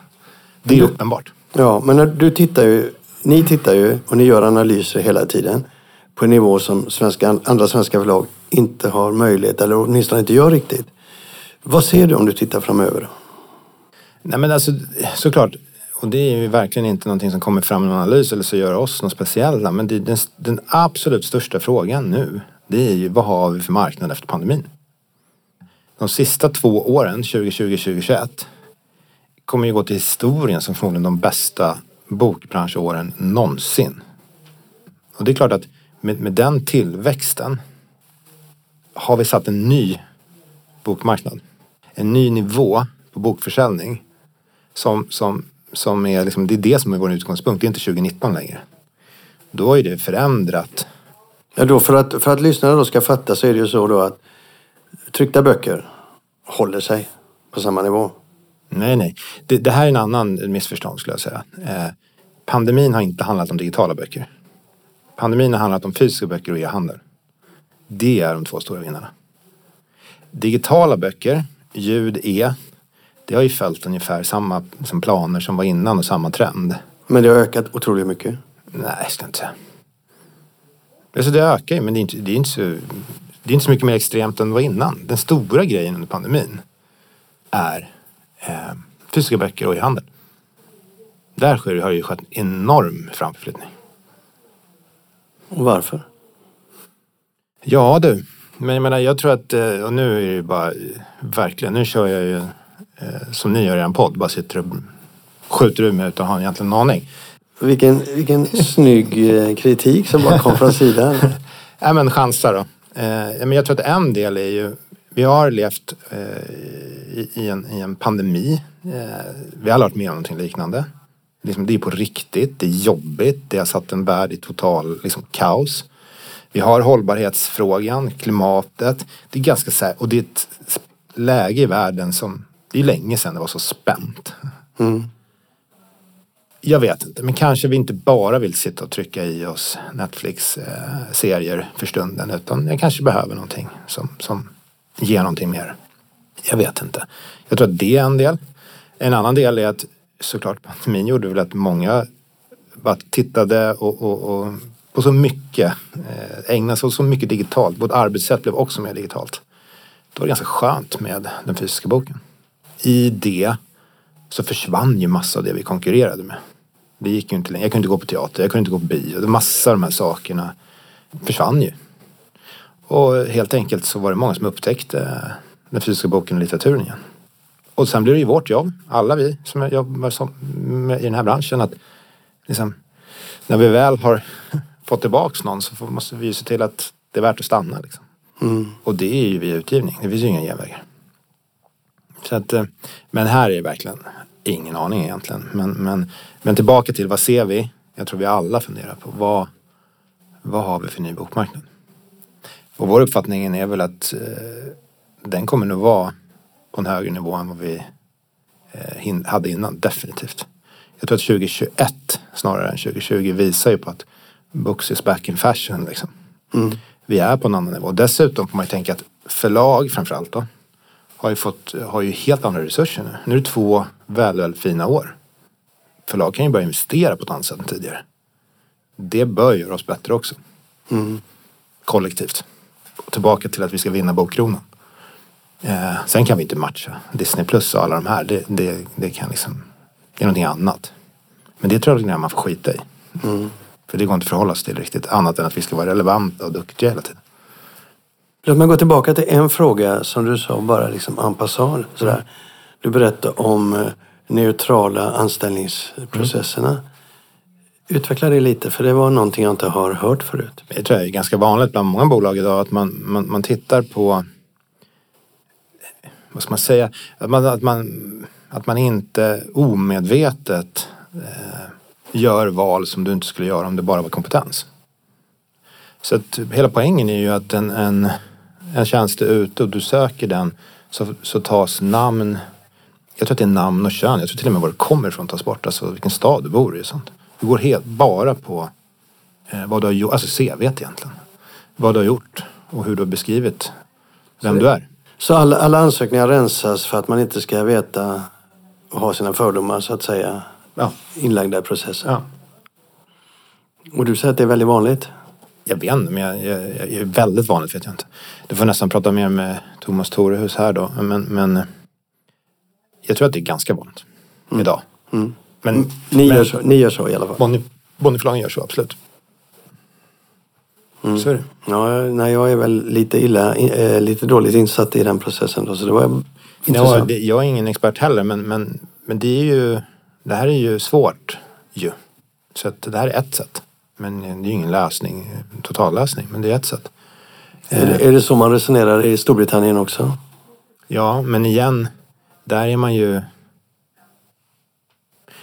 Det är du, uppenbart. Ja, men du tittar ju, ni tittar ju och ni gör analyser hela tiden på en nivå som svenska, andra svenska förlag inte har möjlighet eller åtminstone inte gör riktigt. Vad ser du om du tittar framöver? Nej men alltså såklart, och det är ju verkligen inte någonting som kommer fram i en analys eller så gör oss något speciella. Men det, den, den absolut största frågan nu, det är ju vad har vi för marknad efter pandemin? De sista två åren, 2020-2021, kommer ju gå till historien som förmodligen de bästa bokbranschåren någonsin. Och det är klart att med, med den tillväxten har vi satt en ny bokmarknad. En ny nivå på bokförsäljning som, som, som är, liksom, det är det som är vår utgångspunkt. Det är inte 2019 längre. Då är det förändrat. Ja, då för, att, för att lyssnarna då ska fatta så är det ju så då att tryckta böcker håller sig på samma nivå. Nej, nej. Det, det här är en annan missförstånd skulle jag säga. Eh, pandemin har inte handlat om digitala böcker. Pandemin har handlat om fysiska böcker och e-handel. Det är de två stora vinnarna. Digitala böcker, ljud, e, det har ju följt ungefär samma som planer som var innan och samma trend. Men det har ökat otroligt mycket? Nej, jag ska inte säga. Alltså det ökar ju men det är, inte, det, är inte så, det är inte så mycket mer extremt än det var innan. Den stora grejen under pandemin är eh, fysiska böcker och e-handel. Där har det ju skett en enorm framflyttning. Och varför? Ja du, men jag menar jag tror att, eh, och nu är det ju bara verkligen, nu kör jag ju som ni gör i en podd, bara sitter och skjuter ur mig utan att ha egentligen en aning. Vilken, vilken snygg eh, kritik som bara kom från sidan. ja men chansar då. men jag tror att en del är ju, vi har levt i, en, i en pandemi. vi har aldrig varit med om någonting liknande. Liksom, det är på riktigt, det är jobbigt, det har satt en värld i total liksom, kaos. Vi har hållbarhetsfrågan, klimatet. Det är ganska så här, och det är ett läge i världen som, det är länge sedan det var så spänt. Mm. Jag vet inte, men kanske vi inte bara vill sitta och trycka i oss Netflix-serier eh, för stunden utan jag kanske behöver någonting som, som ger någonting mer. Jag vet inte. Jag tror att det är en del. En annan del är att såklart pandemin gjorde väl att många bara tittade och, och, och på så mycket, eh, ägnade sig åt så mycket digitalt. Vårt arbetssätt blev också mer digitalt. Då var det ganska skönt med den fysiska boken. I det så försvann ju massa av det vi konkurrerade med. Det gick ju inte längre. Jag kunde inte gå på teater, jag kunde inte gå på bio. Massa av de här sakerna försvann ju. Och helt enkelt så var det många som upptäckte den fysiska boken och litteraturen igen. Och sen blir det ju vårt jobb, alla vi som jobbar som, i den här branschen, att liksom, när vi väl har fått tillbaks någon så måste vi ju se till att det är värt att stanna. Liksom. Mm. Och det är ju via utgivning, det finns ju inga genvägar. Så att, eh, men här är det verkligen ingen aning egentligen. Men, men, men tillbaka till vad ser vi? Jag tror vi alla funderar på vad, vad har vi för ny bokmarknad? Och vår uppfattning är väl att eh, den kommer nog vara på en högre nivå än vad vi eh, hade innan, definitivt. Jag tror att 2021 snarare än 2020 visar ju på att books is back in fashion. Liksom. Mm. Vi är på en annan nivå. Dessutom får man ju tänka att förlag framförallt då har ju, fått, har ju helt andra resurser nu. Nu är det två väldigt fina år. Förlag kan ju börja investera på ett annat sätt än tidigare. Det bör göra oss bättre också. Mm. Kollektivt. Tillbaka till att vi ska vinna Bokkronan. Eh, sen kan vi inte matcha Disney Plus och alla de här. Det, det, det kan liksom, det är någonting annat. Men det tror jag att man får skita i. Mm. För det går inte att förhålla sig till riktigt. Annat än att vi ska vara relevanta och duktiga hela tiden. Låt mig gå tillbaka till en fråga som du sa bara liksom en passant. Sådär. Du berättade om neutrala anställningsprocesserna. Utveckla det lite för det var någonting jag inte har hört förut. Det tror jag är ganska vanligt bland många bolag idag att man, man, man tittar på vad ska man säga, att man, att man, att man inte omedvetet eh, gör val som du inte skulle göra om det bara var kompetens. Så att hela poängen är ju att en, en, en tjänst är ute och du söker den så, så tas namn, jag tror att det är namn och kön, jag tror till och med var det kommer ifrån tas bort, alltså vilken stad du bor i och sånt. Det går helt bara på eh, vad du har gjort, alltså CV egentligen. Vad du har gjort och hur du har beskrivit vem du är. Så alla, alla ansökningar rensas för att man inte ska veta och ha sina fördomar så att säga Ja. inlagda i processen. ja. Och du säger att det är väldigt vanligt? Jag vet inte, men jag, jag, jag är väldigt vanligt vet jag inte. Du får nästan prata mer med Thomas Torehus här då. Men, men jag tror att det är ganska vanligt idag. Mm. Men, Ni, men gör så, ni gör så i alla fall? Bonnie, Bonnierförlagen gör så, absolut. Mm. Så är det. Ja, nej, jag är väl lite illa, eh, lite dåligt insatt i den processen då, så det var Ja, intressant. det, jag är ingen expert heller, men, men, men det är ju, det här är ju svårt ju. Så att det här är ett sätt. Men det är ju ingen lösning, totallösning, men det är ett sätt. Är, det, är det så man resonerar i Storbritannien också? Ja, men igen, där är man ju...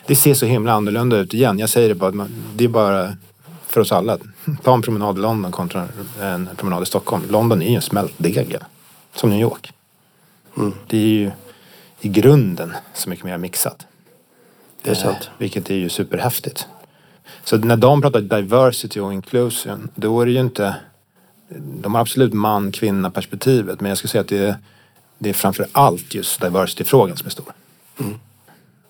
Det ser så himla annorlunda ut igen. Jag säger det bara, det är bara för oss alla. Ta en promenad i London kontra en promenad i Stockholm. London är ju en smältdegel, som New York. Det är ju i grunden så mycket mer mixat. Det är sant. Eh, vilket är ju superhäftigt. Så när de pratar diversity och inclusion, då är det ju inte... De har absolut man, kvinna perspektivet, men jag skulle säga att det är, det är framför allt just diversity-frågan som är stor.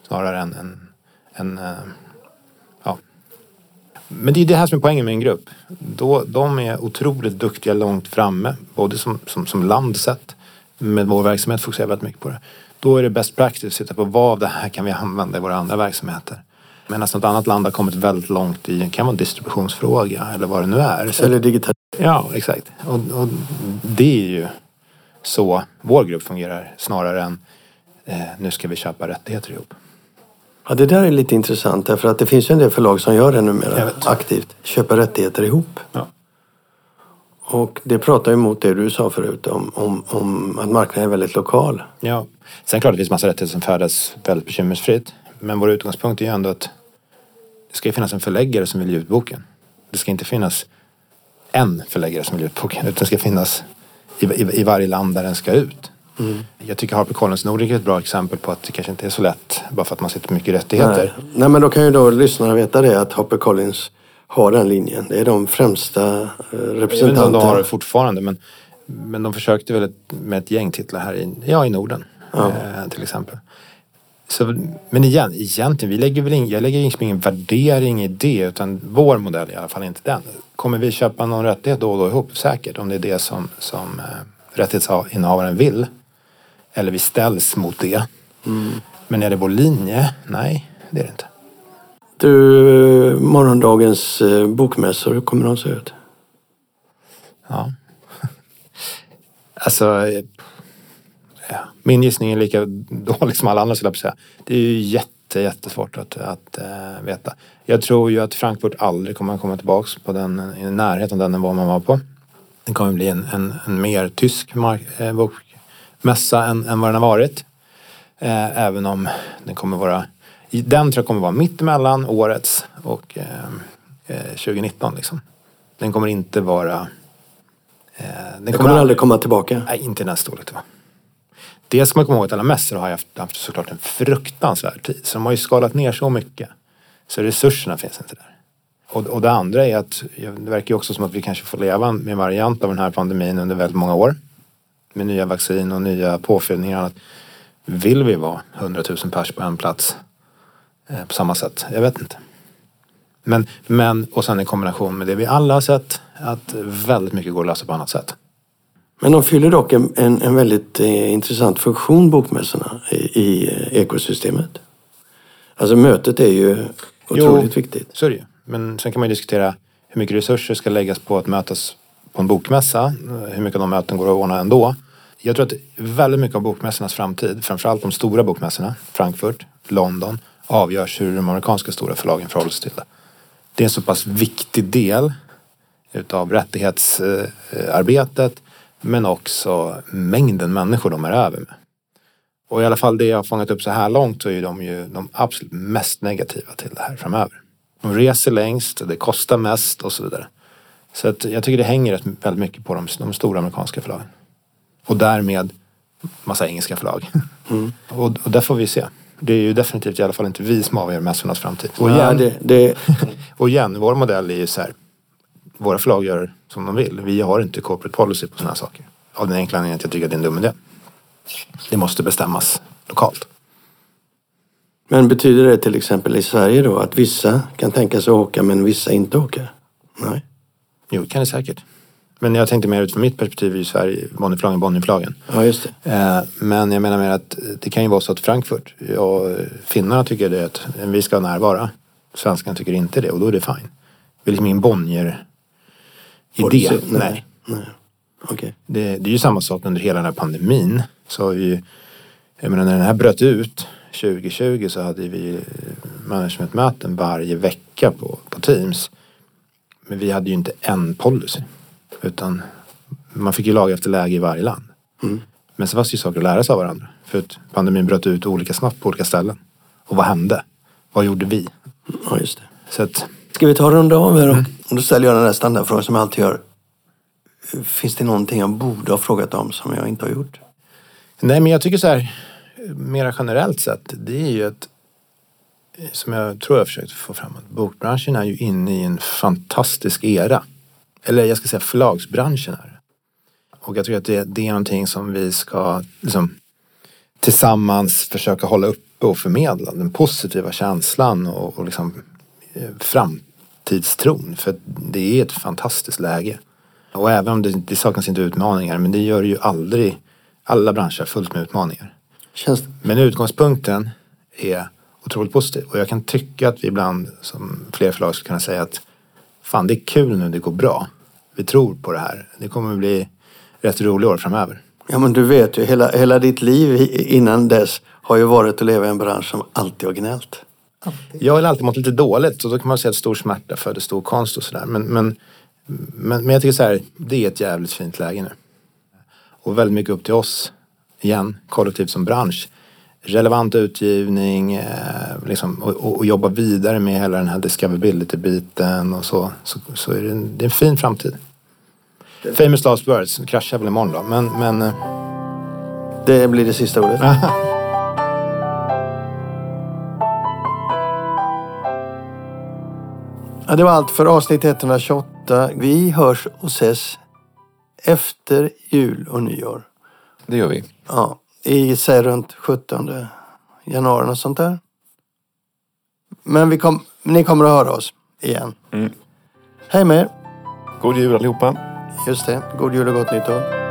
Snarare än en... en eh. Men det är det här som är poängen med en grupp. Då, de är otroligt duktiga långt framme, både som, som, som land sett, med vår verksamhet fokuserar väldigt mycket på det. Då är det best practice att titta på vad av det här kan vi använda i våra andra verksamheter. Medan något annat land har kommit väldigt långt i, det kan vara en distributionsfråga eller vad det nu är. Så, Eller digital... ja, exakt. Och, och det är ju så vår grupp fungerar snarare än eh, nu ska vi köpa rättigheter ihop. Ja, det där är lite intressant därför att det finns ju en del förlag som gör det numera aktivt. Köpa rättigheter ihop. Ja. Och det pratar ju emot det du sa förut om, om, om att marknaden är väldigt lokal. Ja. Sen klart det finns massa rättigheter som färdas väldigt bekymmersfritt. Men vår utgångspunkt är ju ändå att det ska ju finnas en förläggare som vill ge ut boken. Det ska inte finnas en förläggare som vill ge ut boken. Utan det ska finnas i, i, i varje land där den ska ut. Jag tycker HarperCollins Nordic är ett bra exempel på att det kanske inte är så lätt bara för att man sitter på mycket rättigheter. Nej. Nej, men då kan ju då lyssnarna veta det att HarperCollins har den linjen. Det är de främsta eh, Jag vet inte om de representanterna. har det fortfarande men, men de försökte väl med ett gäng titlar här i, ja, i Norden eh, till exempel. Så, men igen, egentligen, vi lägger väl in, jag lägger liksom ingen värdering i det utan vår modell i alla fall inte den. Kommer vi köpa någon rättighet då och då ihop? Säkert, om det är det som, som eh, rättighetsinnehavaren vill. Eller vi ställs mot det. Men är det vår linje? Nej, det är det inte. Du, morgondagens eh, bokmässor, hur kommer de se ut? Ja. alltså. Min gissning är lika dålig som alla andra skulle jag säga. Det är ju jätte, jättesvårt att, att äh, veta. Jag tror ju att Frankfurt aldrig kommer att komma tillbaks på den, i närheten av den nivå man var på. Det kommer bli en, en, en mer tysk mark, äh, bokmässa än, än vad den har varit. Äh, även om den kommer vara den tror jag kommer vara mitt emellan årets och eh, eh, 2019 liksom. Den kommer inte vara... Eh, den Det kommer aldrig komma tillbaka. Nej, inte i den här storleken det Dels ska man komma ihåg att alla mässor har haft, haft såklart en fruktansvärd tid. Så de har ju skalat ner så mycket. Så resurserna finns inte där. Och, och det andra är att det verkar ju också som att vi kanske får leva med en variant av den här pandemin under väldigt många år. Med nya vaccin och nya påfyllningar. och annat. Vill vi vara 100 000 pers på en plats eh, på samma sätt? Jag vet inte. Men, men, och sen i kombination med det vi alla har sett, att väldigt mycket går att lösa på annat sätt. Men de fyller dock en, en, en väldigt eh, intressant funktion, bokmässorna, i, i eh, ekosystemet. Alltså mötet är ju otroligt viktigt. Så är det ju. Men sen kan man ju diskutera hur mycket resurser ska läggas på att mötas på en bokmässa. Hur mycket av de möten går att ordna ändå. Jag tror att väldigt mycket av bokmässornas framtid, framförallt de stora bokmässorna, Frankfurt, London avgörs hur de amerikanska stora förlagen förhåller sig till det. Det är en så pass viktig del utav rättighetsarbetet men också mängden människor de är över med. Och i alla fall det jag har fångat upp så här långt så är de ju de absolut mest negativa till det här framöver. De reser längst, det kostar mest och så vidare. Så att jag tycker det hänger rätt- väldigt mycket på de, de stora amerikanska förlagen. Och därmed massa engelska förlag. och, och där får vi se. Det är ju definitivt i alla fall inte vi som avgör mässornas framtid. Och Ja, igen, det, det, och igen, vår modell är ju så här. Våra förlag gör som de vill. Vi har inte corporate policy på sådana här saker. Av den enkla anledningen att jag tycker att det är en dum idé. Det måste bestämmas lokalt. men betyder det till exempel i Sverige då att vissa kan tänka sig att åka men vissa inte åker? Nej. Jo, det kan det säkert. Men jag tänkte mer utifrån mitt perspektiv i Sverige, Bonnierförlagen, Bonnierförlagen. Ja, just det. Eh, Men jag menar mer att det kan ju vara så att Frankfurt och finnarna tycker det att vi ska närvara. Svenskarna tycker inte det och då är det fine. Det är liksom ingen Bonnier-idé. Policy? Nej. Nej. Nej. Okej. Det, det är ju samma sak under hela den här pandemin. Så har vi ju, jag menar när den här bröt ut 2020 så hade vi eh, managementmöten varje vecka på, på Teams. Men vi hade ju inte en policy. Utan man fick ju laga efter läge i varje land. Men så fanns det ju saker att lära sig av varandra. För att pandemin bröt ut olika snabbt på olika ställen. Och vad hände? Vad gjorde vi? Ja, just det. Så att, Ska vi ta och runda av här? Och då ställer jag den där standardfrågan som jag alltid gör. Finns det någonting jag borde ha frågat om som jag inte har gjort? Nej, men jag tycker så här, mera generellt sett, det är ju att, som jag tror jag försökt få fram, att bokbranschen är ju inne i en fantastisk era. Eller jag ska säga förlagsbranschen är. Och jag tycker att det, det är någonting som vi ska liksom, tillsammans försöka hålla uppe och förmedla. Den positiva känslan och, och liksom, eh, framtidstron. För det är ett fantastiskt läge. Och även om det, det saknas inte utmaningar, men det gör ju aldrig. Alla branscher fullt med utmaningar. Känns, Men utgångspunkten är otroligt positiv. Och jag kan tycka att vi ibland som fler förlag skulle kunna säga att fan det är kul nu, det går bra. Vi tror på det här. Det kommer att bli rätt roliga år framöver. ja men du vet ju, hela, hela ditt liv innan dess har ju varit att leva i en bransch som alltid har gnällt. Jag har alltid mått lite dåligt och då kan man säga att stor smärta föder stor konst och sådär. Men, men, men, men jag tycker så här, det är ett jävligt fint läge nu. Och väldigt mycket upp till oss, igen, kollektivt som bransch. Relevant utgivning, eh, liksom, och, och, och jobba vidare med hela den här discoverability-biten och så. Så, så är det, en, det är en fin framtid. Famous last words, kraschar väl imorgon då. Men, men eh, Det blir det sista ordet. Ja, det var allt för avsnitt 128. Vi hörs och ses efter jul och nyår. Det gör vi. Ja, i säg runt 17 januari och sånt där. Men vi kom, ni kommer att höra oss igen. Mm. Hej med er. God jul allihopa. Just det. God jul och gott nytt år.